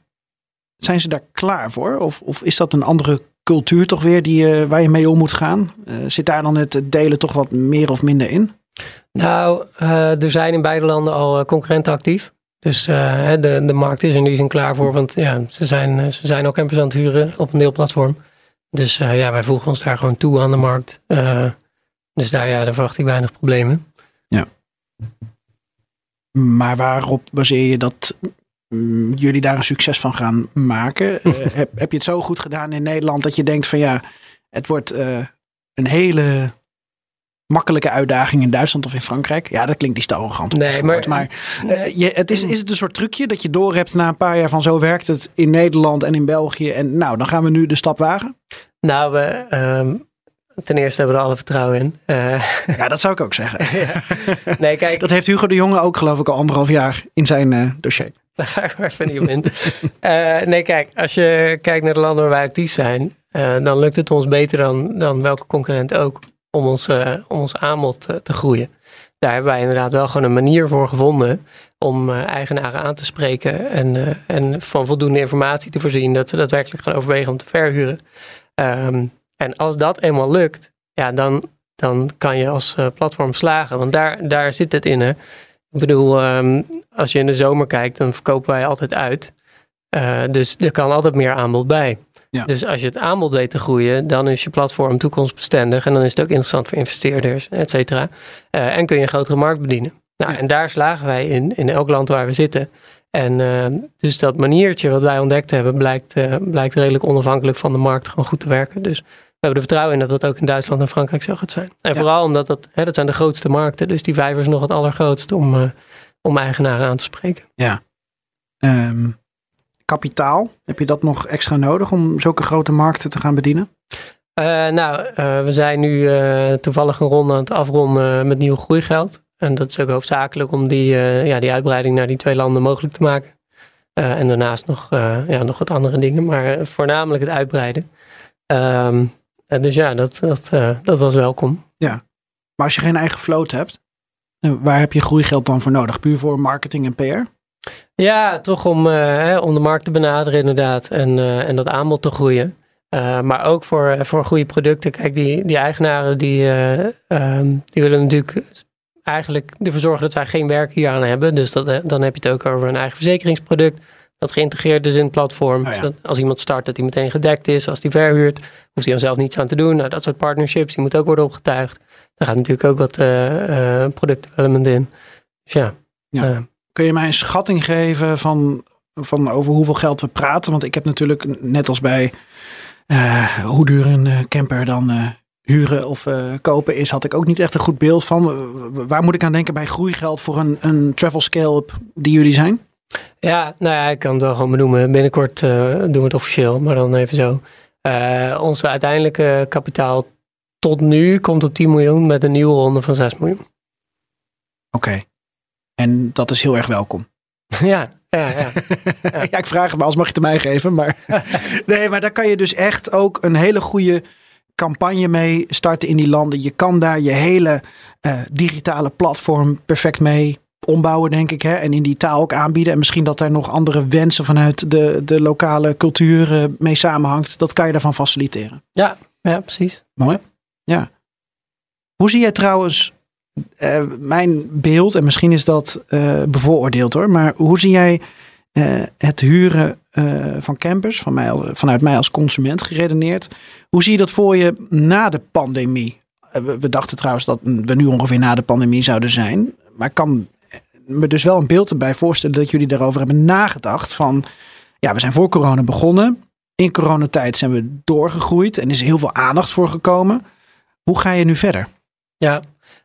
zijn ze daar klaar voor? Of, of is dat een andere cultuur toch weer die, eh, waar je mee om moet gaan? Eh, zit daar dan het delen toch wat meer of minder in? Nou, eh, er zijn in beide landen al concurrenten actief. Dus de, de markt is in die zin klaar voor, want ja, ze, zijn, ze zijn al campers aan het huren op een deelplatform. Dus ja, wij voegen ons daar gewoon toe aan de markt. Dus daar, ja, daar verwacht ik weinig problemen. Maar waarop baseer je dat mm, jullie daar een succes van gaan maken? Eh, heb, heb je het zo goed gedaan in Nederland dat je denkt van ja, het wordt eh, een hele makkelijke uitdaging in Duitsland of in Frankrijk? Ja, dat klinkt niet te arrogant. Nee, maar, maar eh, je, het is, is het een soort trucje dat je doorhebt na een paar jaar van zo werkt het in Nederland en in België en nou, dan gaan we nu de stap wagen? Nou, we, ehm, ten eerste hebben we er alle vertrouwen in. Eh, Ja, dat zou ik ook zeggen. nee, kijk, Dat heeft Hugo de Jonge ook geloof ik al anderhalf jaar in zijn eh, dossier. Daar ga ik maar even niet op in. Eh, nee, kijk, als je kijkt naar de landen waar wij actief zijn, dan lukt het ons beter dan, dan welke concurrent ook om ons, om ons aanbod te groeien. Daar hebben wij inderdaad wel gewoon een manier voor gevonden om eigenaren aan te spreken en, en van voldoende informatie te voorzien dat ze daadwerkelijk gaan overwegen om te verhuren. Ehm, en als dat eenmaal lukt, ja, dan, dan kan je als eh, platform slagen. Want daar, daar zit het in. Hè. Ik bedoel, ehm, als je in de zomer kijkt, dan verkopen wij altijd uit. Eh, dus er kan altijd meer aanbod bij. Ja. Dus als je het aanbod weet te groeien, dan is je platform toekomstbestendig. En dan is het ook interessant voor investeerders, et cetera. Eh, en kun je een grotere markt bedienen. Nou, Ja. En daar slagen wij in, in elk land waar we zitten. En dus dat maniertje wat wij ontdekt hebben, blijkt, blijkt redelijk onafhankelijk van de markt gewoon goed te werken. Dus hebben er vertrouwen in dat dat ook in Duitsland en Frankrijk zo gaat zijn. En Ja. vooral omdat dat, hè, dat zijn de grootste markten. Dus die vijver is nog het allergrootste om, eh, om eigenaren aan te spreken. Ehm, kapitaal, heb je dat nog extra nodig om zulke grote markten te gaan bedienen? Eh, nou, eh, we zijn nu toevallig een ronde aan het afronden met nieuw groeigeld. En dat is ook hoofdzakelijk om die, ja, die uitbreiding naar die twee landen mogelijk te maken. En daarnaast nog, ja, nog wat andere dingen, maar voornamelijk het uitbreiden. Ehm, en dus ja, dat, dat, eh, dat was welkom. Maar als je geen eigen vloot hebt, eh, waar heb je groeigeld dan voor nodig? Puur voor marketing en PR? Ja, toch om, eh, hè, om de markt te benaderen inderdaad en, eh, en dat aanbod te groeien. Eh, maar ook voor, eh, voor goede producten. Kijk, die, die eigenaren die, eh, ehm, die willen natuurlijk eigenlijk ervoor zorgen dat zij geen werk hier aan hebben. Dus dat, eh, dan heb je het ook over een eigen verzekeringsproduct. Dat geïntegreerd is in het platform. Oh ja. Zodat als iemand start, dat hij meteen gedekt is. Als die verhuurt, hoeft hij dan zelf niets aan te doen. Nou, dat soort partnerships, die moeten ook worden opgetuigd. Daar gaat natuurlijk ook wat eh, product development in. Dus ja. Ja. eh, Kun je mij een schatting geven van, van over hoeveel geld we praten? Want ik heb natuurlijk, net als bij hoe duur een camper dan huren of kopen is, had ik ook niet echt een goed beeld van. Waar moet ik aan denken bij groeigeld voor een, een travel scale-up die jullie zijn? Ja, nou ja, ik kan het wel gewoon benoemen. Binnenkort eh, doen we het officieel, maar dan even zo. Eh, onze uiteindelijke kapitaal tot nu komt op 10 miljoen met een nieuwe ronde van 6 miljoen. Oké. En dat is heel erg welkom. ja, ja, ja. ja, ik vraag het maar, als mag je het mij geven. Maar nee, maar daar kan je dus echt ook een hele goede campagne mee starten in die landen. Je kan daar je hele eh, digitale platform perfect mee ombouwen, denk ik. Hè? En in die taal ook aanbieden. En misschien dat daar nog andere wensen vanuit de, de lokale cultuur eh, mee samenhangt. Dat kan je daarvan faciliteren. ja, ja, precies. Mooi. Ja. Hoe zie jij trouwens eh, mijn beeld, en misschien is dat eh, bevooroordeeld hoor, maar hoe zie jij het huren van campers, van mij, vanuit mij als consument geredeneerd? Hoe zie je dat voor je na de pandemie? We, we dachten trouwens dat we nu ongeveer na de pandemie zouden zijn, maar kan me dus wel een beeld erbij voorstellen dat jullie daarover hebben nagedacht van, ja, we zijn voor corona begonnen. In coronatijd zijn we doorgegroeid en is heel veel aandacht voor gekomen. Hoe ga je nu verder? Ja,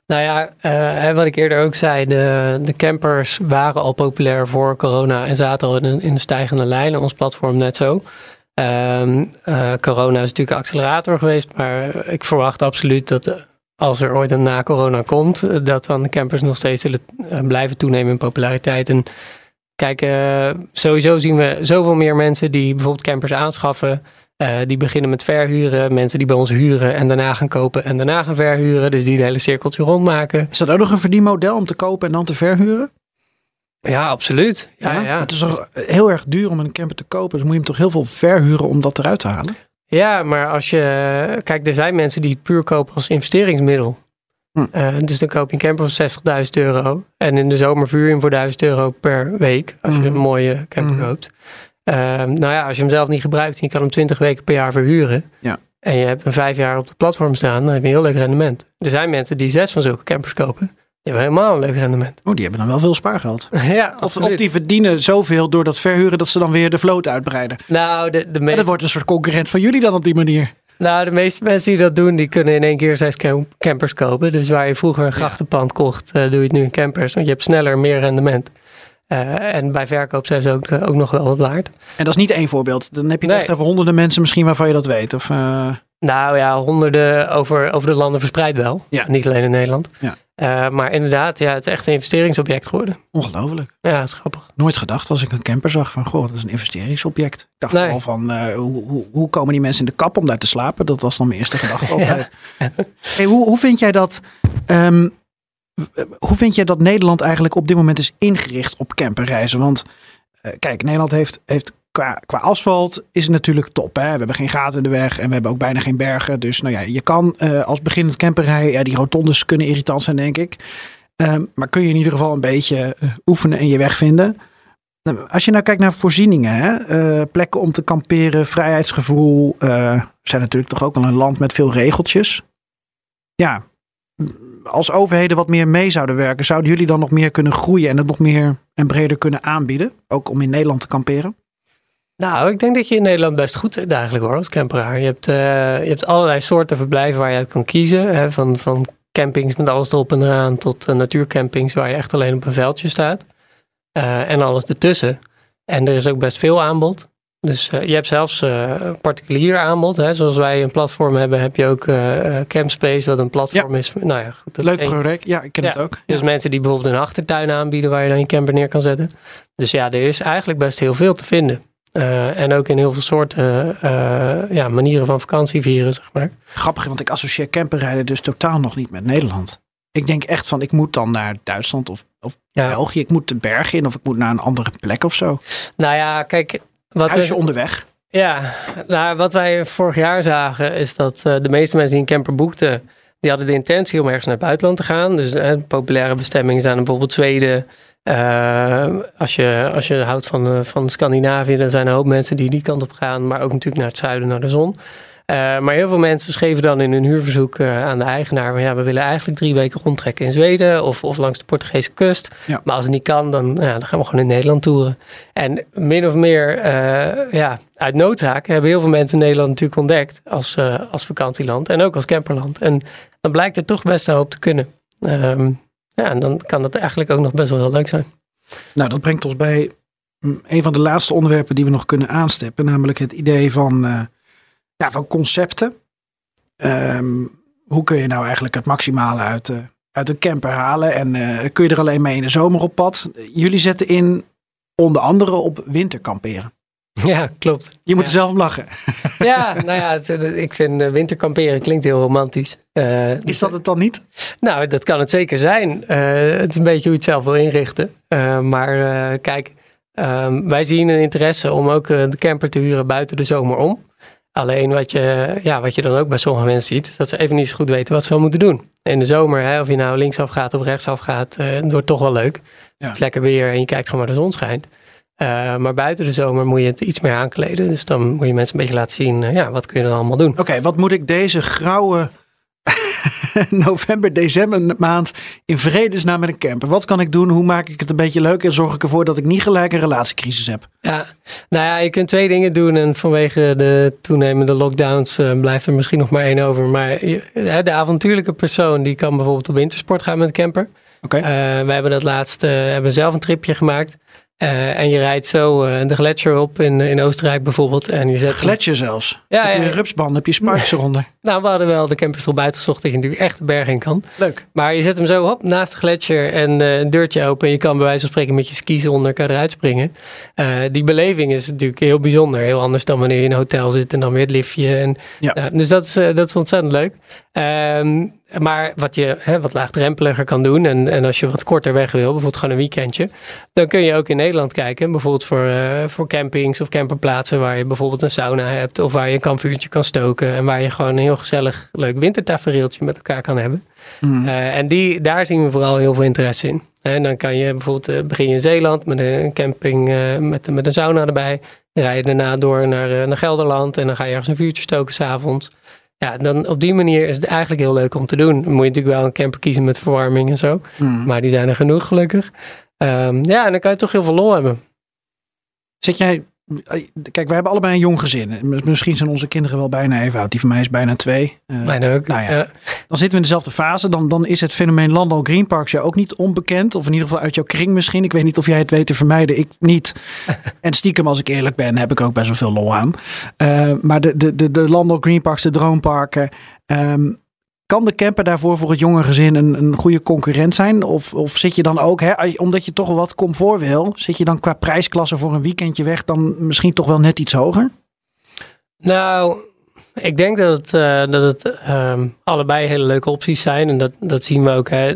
nou ja, hè, wat ik eerder ook zei, de, de campers waren al populair voor corona en zaten al in een, stijgende lijn. En ons platform net zo. Ehm, eh, corona is natuurlijk een accelerator geweest, maar ik verwacht absoluut dat als er ooit een na corona komt, eh, dat dan de campers nog steeds zullen eh, blijven toenemen in populariteit. En kijk, eh, sowieso zien we zoveel meer mensen die bijvoorbeeld campers aanschaffen. Die beginnen met verhuren, mensen die bij ons huren en daarna gaan kopen en daarna gaan verhuren. Dus die het hele cirkeltje rondmaken. Is dat ook nog een verdienmodel om te kopen en dan te verhuren? Ja, absoluut. Ja, ja. Het is toch heel erg duur om een camper te kopen. Dus moet je hem toch heel veel verhuren om dat eruit te halen? Ja, maar als je. Kijk, er zijn mensen die het puur kopen als investeringsmiddel. Hm. Eh, dus dan koop je een camper van 60.000 euro. En in de zomer vuur je hem voor 1000 euro per week. Als je Mhm. een mooie camper Mhm. koopt. Ehm, nou ja, als je hem zelf niet gebruikt en je kan hem 20 weken per jaar verhuren. Ja. En je hebt hem vijf jaar op de platform staan, dan heb je een heel leuk rendement. Er zijn mensen die zes van zulke campers kopen. Die hebben helemaal een leuk rendement. Oh, die hebben dan wel veel spaargeld. ja, Of, of die verdienen zoveel door dat verhuren dat ze dan weer de vloot uitbreiden. Nou, de, de En meeste dat wordt een soort concurrent van jullie dan op die manier. Nou, de meeste mensen die dat doen, die kunnen in één keer zes camp- campers kopen. Dus waar je vroeger een grachtenpand kocht, eh, doe je het nu in campers. Want je hebt sneller meer rendement. Eh, en bij verkoop zijn ze ook, eh, ook nog wel wat waard. En dat is niet één voorbeeld. Dan heb je het Nee. echt over honderden mensen misschien waarvan je dat weet. Of, Nou ja, honderden over, over de landen verspreid wel. Ja. Niet alleen in Nederland. Ja. Eh, maar inderdaad, ja, het is echt een investeringsobject geworden. ongelooflijk. Ja, dat is grappig. Nooit gedacht als ik een camper zag van, goh, dat is een investeringsobject. Ik dacht Nee. vooral van, eh, hoe, hoe, hoe komen die mensen in de kap om daar te slapen? Dat was dan mijn eerste gedachte altijd. Hey, hoe, hoe vind jij dat, ehm, hoe vind jij dat Nederland eigenlijk op dit moment is ingericht op camperreizen? Want eh, kijk, Nederland heeft, heeft qua, asfalt is het natuurlijk top. Hè? We hebben geen gaten in de weg en we hebben ook bijna geen bergen. Dus nou ja, je kan eh, als beginnend camperrijden, ja, die rotondes kunnen irritant zijn denk ik. Ehm, maar kun je in ieder geval een beetje eh, oefenen en je weg vinden. Nou, Als je nou kijkt naar voorzieningen, hè? eh, plekken om te kamperen, vrijheidsgevoel. we zijn natuurlijk toch ook wel een land met veel regeltjes. Ja, als overheden wat meer mee zouden werken, zouden jullie dan nog meer kunnen groeien en het nog meer en breder kunnen aanbieden? Ook om in Nederland te kamperen? Nou, ik denk dat je in Nederland best goed zit eigenlijk hoor, als camperaar. Je hebt, eh, je hebt allerlei soorten verblijven waar je uit kan kiezen. Hè, van, van campings met alles erop en eraan tot eh, natuurcampings waar je echt alleen op een veldje staat. Eh, en alles ertussen. En er is ook best veel aanbod. Dus je hebt zelfs particulier aanbod. Hè. Zoals wij een platform hebben, heb je ook Campspace, wat een platform is. voor- Nou ja, goed, dat Leuk product. Ja, ik ken Ja, het ook. Dus Ja. mensen die bijvoorbeeld een achtertuin aanbieden waar je dan je camper neer kan zetten. Dus ja, er is eigenlijk best heel veel te vinden. Eh, en ook in heel veel soorten eh, ja, manieren van vakantie vieren, zeg maar. Grappig, want ik associeer camperrijden dus totaal nog niet met Nederland. Ik denk echt van, ik moet dan naar Duitsland of, of Ja. België. Ik moet de bergen in of ik moet naar een andere plek of zo. Nou ja, kijk. Wat Huisje we, onderweg. ja, nou, wat wij vorig jaar zagen is dat eh, de meeste mensen die een camper boekten, die hadden de intentie om ergens naar het buitenland te gaan. Dus populaire bestemmingen zijn bijvoorbeeld Zweden. Eh, als, je, als je houdt van, eh, van Scandinavië, dan zijn er een hoop mensen die die kant op gaan, maar ook natuurlijk naar het zuiden, naar de zon. Eh, maar heel veel mensen schreven dan in hun huurverzoek aan de eigenaar: van ja, we willen eigenlijk drie weken rondtrekken in Zweden of, of langs de Portugese kust. Ja. Maar als het niet kan, dan, ja, dan gaan we gewoon in Nederland toeren. En min of meer ja, uit noodzaak hebben heel veel mensen Nederland natuurlijk ontdekt als, als vakantieland en ook als camperland. En dan blijkt er toch best een hoop te kunnen. Ehm, ja, en dan kan dat eigenlijk ook nog best wel heel leuk zijn. Nou, dat brengt ons bij mm, een van de laatste onderwerpen die we nog kunnen aanstippen. Namelijk het idee van, eh, ja, van concepten. Ehm, hoe kun je nou eigenlijk het maximale uit, eh, uit een camper halen? En eh, kun je er alleen mee in de zomer op pad? Jullie zetten in onder andere op winterkamperen. Ja, klopt. Je moet Ja. er zelf om lachen. Ja, nou ja, het- het- ik vind eh, winterkamperen klinkt heel romantisch. Eh, Is dat het dan niet? Nou, dat kan het zeker zijn. Eh, het is een beetje hoe je het zelf wil inrichten. Eh, maar eh, kijk, ehm, wij zien een interesse om ook eh, de camper te huren buiten de zomer om. Alleen wat je, ja, wat je dan ook bij sommige mensen ziet, dat ze even niet zo goed weten wat ze wel moeten doen. In de zomer, hè, of je nou linksaf gaat of rechtsaf gaat, eh, het wordt toch wel leuk. Ja. Het is lekker weer en je kijkt gewoon waar de zon schijnt. Eh, maar buiten de zomer moet je het iets meer aankleden. Dus dan moet je mensen een beetje laten zien, eh, ja, wat kun je dan allemaal doen. Oké, wat moet ik deze grauwe november, december maand in vredesnaam met een camper? Wat kan ik doen? Hoe maak ik het een beetje leuk? En zorg ik ervoor dat ik niet gelijk een relatiecrisis heb? Ja, nou ja, je kunt twee dingen doen. En vanwege de toenemende lockdowns eh, blijft er misschien nog maar één over. Maar de avontuurlijke persoon die kan bijvoorbeeld op wintersport gaan met een camper. Oké. We hebben dat laatst eh, hebben zelf een tripje gemaakt. Eh, en je rijdt zo eh, de gletsjer op in, in Oostenrijk bijvoorbeeld. En je zet Gletsjer zelf. Ja, heb je ja. een rupsband? Heb je spikes eronder? Nou, we hadden wel de campers erop uitgezocht dat je natuurlijk echt de berg in kan. Leuk. Maar je zet hem zo op naast de gletsjer en eh, een deurtje open. En je kan bij wijze van spreken met je skis onder kan eruit springen. Eh, die beleving is natuurlijk heel bijzonder. Heel anders dan wanneer je in een hotel zit en dan weer het liftje. En, Ja. nou, dus dat is, eh, dat is ontzettend leuk. Ehm, maar wat je hè, wat laagdrempeliger kan doen. En, en als je wat korter weg wil, bijvoorbeeld gewoon een weekendje. Dan kun je ook in Nederland kijken. Bijvoorbeeld voor, voor campings of camperplaatsen waar je bijvoorbeeld een sauna hebt. Of waar je een kampvuurtje kan stoken. En waar je gewoon een heel gezellig leuk wintertafereeltje met elkaar kan hebben. Mhm. Eh, en die, daar zien we vooral heel veel interesse in. En dan kan je bijvoorbeeld eh, begin je in Zeeland met een camping eh, met, met een sauna erbij. Dan rij je daarna door naar, naar Gelderland en dan ga je ergens een vuurtje stoken s'avonds. Ja, dan op die manier is het eigenlijk heel leuk om te doen. Dan moet je natuurlijk wel een camper kiezen met verwarming en zo. Mhm. Maar die zijn er genoeg gelukkig. Ehm, ja, en dan kan je toch heel veel lol hebben. Zit jij... Kijk, we hebben allebei een jong gezin. Misschien zijn onze kinderen wel bijna even oud. Die van mij is bijna twee. Eh, Bijna ook. nou ja. Ja. Dan zitten we in dezelfde fase. Dan, dan is het fenomeen Landal Green Parks jou ook niet onbekend. Of in ieder geval uit jouw kring misschien. Ik weet niet of jij het weet te vermijden. Ik niet. en stiekem, als ik eerlijk ben, heb ik ook best wel veel lol aan. Eh, maar de, de, de, de Landal Green Parks, de droomparken. ehm, kan de camper daarvoor voor het jonge gezin een, een goede concurrent zijn? Of, of zit je dan ook, hè, omdat je toch wat comfort wil, zit je dan qua prijsklasse voor een weekendje weg dan misschien toch wel net iets hoger? Nou, ik denk dat het, eh, dat het ehm, allebei hele leuke opties zijn. En dat, dat zien we ook. Hè.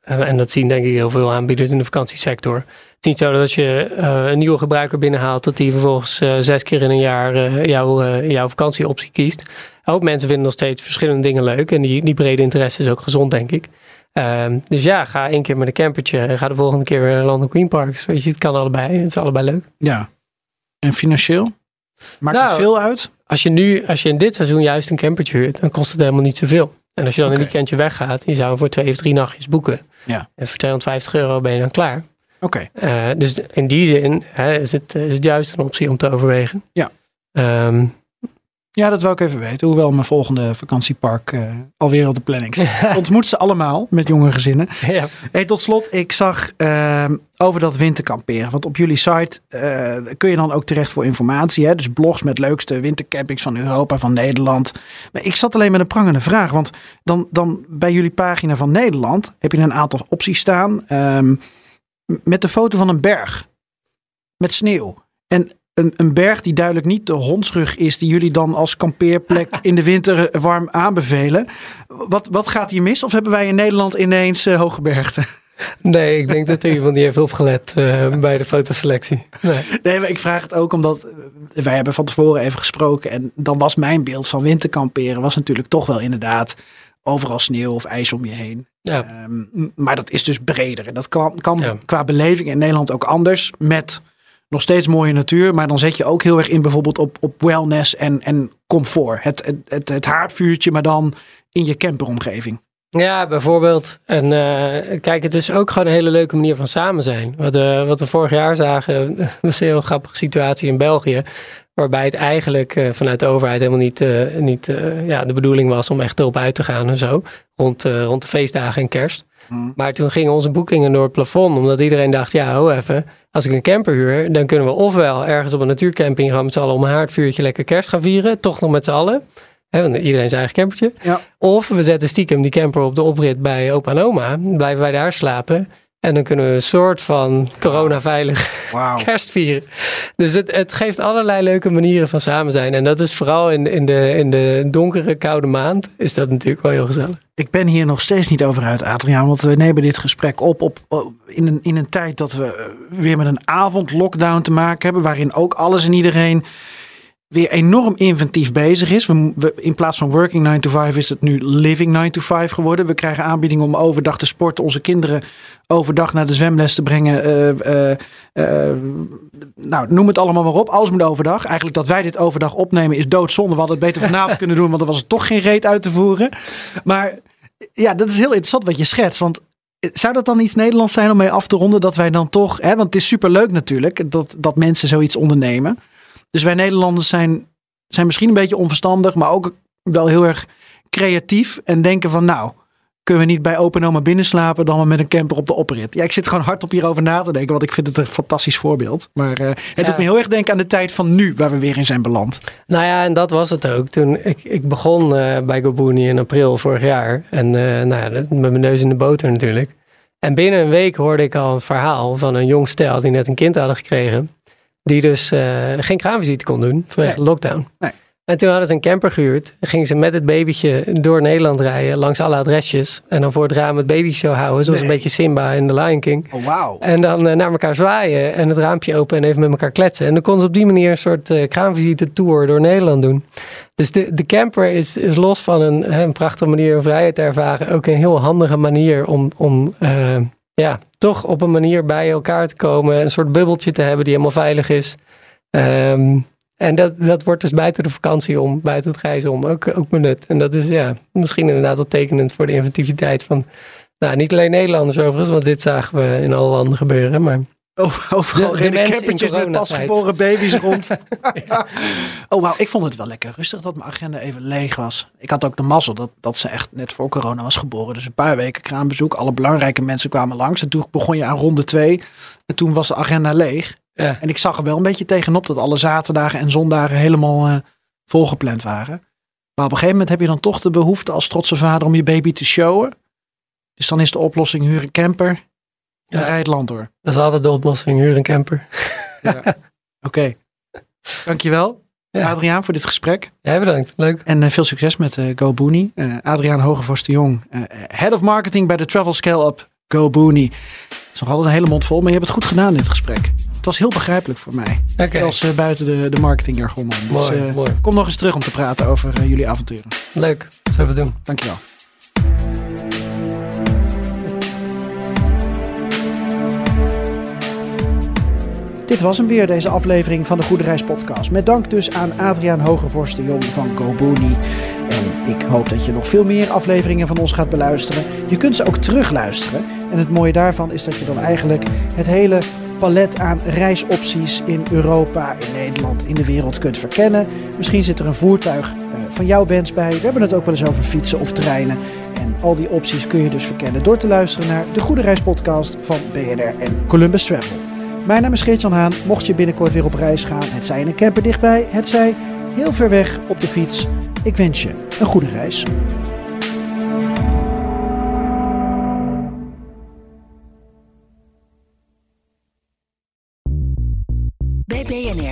Eh, en dat zien denk ik heel veel aanbieders in de vakantiesector. Het is niet zo dat als je eh, een nieuwe gebruiker binnenhaalt, dat die vervolgens zes keer in een jaar jouw, jouw vakantieoptie kiest. Hoop mensen vinden nog steeds verschillende dingen leuk. En die, die brede interesse is ook gezond, denk ik. Ehm, dus ja, ga één keer met een campertje en ga de volgende keer weer naar London Queen Parks. Je, het kan allebei. Het is allebei leuk. Ja. En financieel? Maakt het Nou, veel uit? Als je nu, als je in dit seizoen juist een campertje huurt, dan kost het helemaal niet zoveel. En als je dan een weekendje weggaat, je zou hem voor twee of drie nachtjes boeken. Ja. En voor 250 euro ben je dan klaar. Oké. Eh, dus in die zin hè, is, het, is het juist een optie om te overwegen. Ja. Ehm, Ja, dat wil ik even weten. Hoewel mijn volgende vakantiepark eh, alweer op de planning staat. Ontmoet ze allemaal met jonge gezinnen. ja, Hey, tot slot, ik zag ehm, over dat winterkamperen. Want op jullie site eh, kun je dan ook terecht voor informatie. Hè? Dus blogs met leukste wintercampings van Europa, van Nederland. Maar ik zat alleen met een prangende vraag. Want dan, dan bij jullie pagina van Nederland heb je een aantal opties staan. ehm, met de foto van een berg. Met sneeuw. En een, een berg die duidelijk niet de hondsrug is... die jullie dan als kampeerplek in de winter eh, warm aanbevelen. Wat, wat gaat hier mis? Of hebben wij in Nederland ineens eh, hoge bergten? Nee, ik denk dat er iemand niet heeft opgelet eh, bij de fotoselectie. Nee. Nee, maar ik vraag het ook omdat wij hebben van tevoren even gesproken. En dan was mijn beeld van winterkamperen was natuurlijk toch wel inderdaad overal sneeuw of ijs om je heen. Ja. Ehm, maar dat is dus breder. En dat kan, kan Ja. qua beleving in Nederland ook anders. Met nog steeds mooie natuur. Maar dan zet je ook heel erg in bijvoorbeeld op, op wellness en, en comfort. Het, het, het, haardvuurtje, maar dan in je camperomgeving. Ja, bijvoorbeeld. En eh, kijk, het is ook gewoon een hele leuke manier van samen zijn. Wat, eh, wat we vorig jaar zagen, was een heel grappige situatie in België. Waarbij het eigenlijk eh, vanuit de overheid helemaal niet, eh, niet eh, ja, de bedoeling was om echt erop uit te gaan en zo. Rond, rond de feestdagen en kerst. Hmm. Maar toen gingen onze boekingen door het plafond. Omdat iedereen dacht, ja, ho even. Als ik een camper huur, dan kunnen we ofwel ergens op een natuurcamping gaan met z'n allen om een haardvuurtje lekker kerst gaan vieren. Toch nog met z'n allen. Hè, want iedereen zijn eigen campertje. Ja. Of we zetten stiekem die camper op de oprit bij opa en oma. Blijven wij daar slapen. En dan kunnen we een soort van coronaveilig kerst vieren. Dus het, het geeft allerlei leuke manieren van samen zijn. En dat is vooral in, in, de, in de donkere, koude maand. Is dat natuurlijk wel heel gezellig. Ik ben hier nog steeds niet over uit, Adriaan. Want we nemen dit gesprek op, op, op- in, een, in een tijd dat we eh, weer met een avondlockdown te maken hebben. Waarin ook alles en iedereen weer enorm inventief bezig is. We, in plaats van working 9 to 5 is het nu living 9 to 5 geworden. We krijgen aanbiedingen om overdag te sporten. Onze kinderen overdag naar de zwemles te brengen. Eh, eh, eh, nou, noem het allemaal maar op. Alles moet overdag. Eigenlijk dat wij dit overdag opnemen is doodzonde. We hadden het beter vanavond kunnen doen, want er was er toch geen reet uit te voeren. Maar ja, dat is heel interessant wat je schetst. Want zou dat dan iets Nederlands zijn om mee af te ronden? Dat wij dan toch, hè, want het is superleuk natuurlijk dat, dat mensen zoiets ondernemen. Dus wij Nederlanders zijn, zijn misschien een beetje onverstandig, maar ook wel heel erg creatief. En denken van nou, kunnen we niet bij open oma binnenslapen dan maar met een camper op de oprit? Ja, ik zit gewoon hard op hierover na te denken, want ik vind het een fantastisch voorbeeld. Maar eh, het Ja. doet me heel erg denken aan de tijd van nu, waar we weer in zijn beland. Nou ja, en dat was het ook. Toen ik, ik begon eh, bij GoBooney in april vorig jaar. En eh, nou ja, met mijn neus in de boter natuurlijk. En binnen een week hoorde ik al een verhaal van een jong stel die net een kind hadden gekregen. Die dus eh, geen kraamvisite kon doen vanwege Nee. de lockdown. Nee. En toen hadden ze een camper gehuurd. En gingen ze met het babytje door Nederland rijden langs alle adresjes. En dan voor het raam het babytje zo houden. Zoals Nee. een beetje Simba in The Lion King. Oh, wauw. En dan eh, naar elkaar zwaaien en het raampje open en even met elkaar kletsen. En dan kon ze op die manier een soort eh kraamvisite tour door Nederland doen. Dus de, de camper is, is los van een, een prachtige manier om vrijheid te ervaren. Ook een heel handige manier om, om eh, ja, toch op een manier bij elkaar te komen. Een soort bubbeltje te hebben die helemaal veilig is. Ehm, en dat, dat wordt dus buiten de vakantie om, buiten het reizen om, ook, ook benut. En dat is ja, misschien inderdaad wel tekenend voor de inventiviteit van nou, niet alleen Nederlanders overigens, want dit zagen we in alle landen gebeuren. Maar Overal De- de campertjes met pasgeboren baby's rond. Oh wauw, ik vond het wel lekker rustig dat mijn agenda even leeg was. Ik had ook de mazzel dat, dat ze echt net voor corona was geboren. Dus een paar weken kraambezoek. Alle belangrijke mensen kwamen langs. En toen begon je aan ronde twee. En toen was de agenda leeg. ja, En ik zag er wel een beetje tegenop dat alle zaterdagen en zondagen helemaal eh, volgepland waren. Maar op een gegeven moment heb je dan toch de behoefte als trotse vader om je baby te showen. Dus dan is de oplossing huur een camper Ja. rijd het land door. dat is altijd de oplossing, huur een camper. Oké. Dankjewel, Ja. Adriaan, voor dit gesprek. Jij bedankt, leuk. En eh, veel succes met eh Go. Eh, Adriaan Hogevorst de Jong, eh, Head of Marketing bij de Travel Scale-up Go Booney. Het is nog altijd een hele mond vol, maar je hebt het goed gedaan dit gesprek. Het was heel begrijpelijk voor mij. Oké, Zelfs eh, buiten de, de marketingjargon. om. Dus, Mooi, eh, mooi. Kom nog eens terug om te praten over jullie avonturen. leuk. Zullen we doen. Dankjewel. Dit was hem weer, deze aflevering van de Goede Reis podcast. Met dank dus aan Adriaan Hogevorst de Jong van GoBooney. En ik hoop dat je nog veel meer afleveringen van ons gaat beluisteren. Je kunt ze ook terugluisteren. En het mooie daarvan is dat je dan eigenlijk het hele palet aan reisopties in Europa, in Nederland, in de wereld kunt verkennen. Misschien zit er een voertuig eh, van jouw wens bij. We hebben het ook wel eens over fietsen of treinen. En al die opties kun je dus verkennen door te luisteren naar de Goede Reis podcast van BNR en Columbus Travel. Mijn naam is Geert-Jan Haan. Mocht je binnenkort weer op reis gaan, het zij in een camper dichtbij, het zij heel ver weg op de fiets. Ik wens je een goede reis.